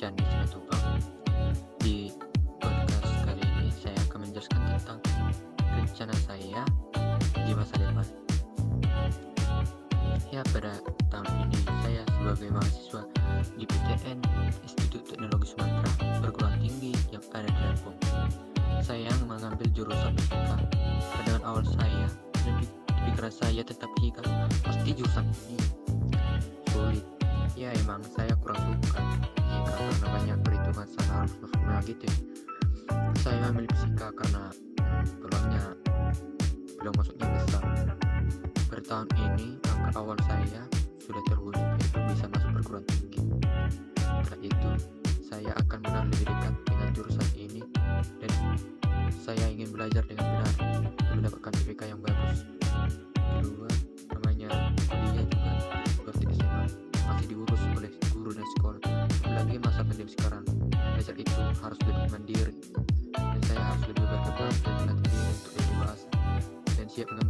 Jani Simatupang. Di podcast kali ini saya akan menjelaskan tentang rencana saya di masa depan. Ya, pada tahun ini saya sebagai mahasiswa di PTN Institut Teknologi Sumatera perguruan tinggi yang ada di Lampung. Saya mengambil jurusan fisika. pada awal saya dan pikiran saya tetap ikan pasti jurusan ini sulit. Ya emang saya kurang suka gitu ya. Saya memilih fisika karena peluangnya belum masuknya besar. Per tahun ini angka awal saya sudah terwujud yaitu bisa masuk perguruan tinggi. Setelah itu saya akan mengenal lebih dekat dengan jurusan ini dan saya ingin belajar dengan benar untuk mendapatkan IPK yang bagus. Kedua harus lebih mandiri. Dan saya harus lebih berkembang dan diri untuk lebih dewasa dan siap mengambil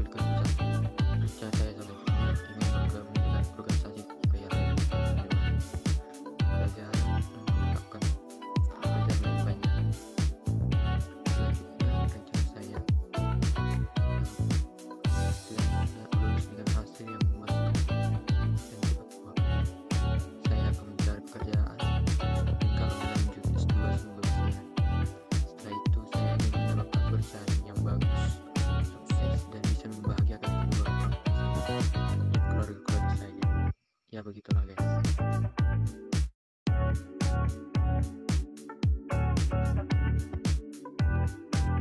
begitulah guys.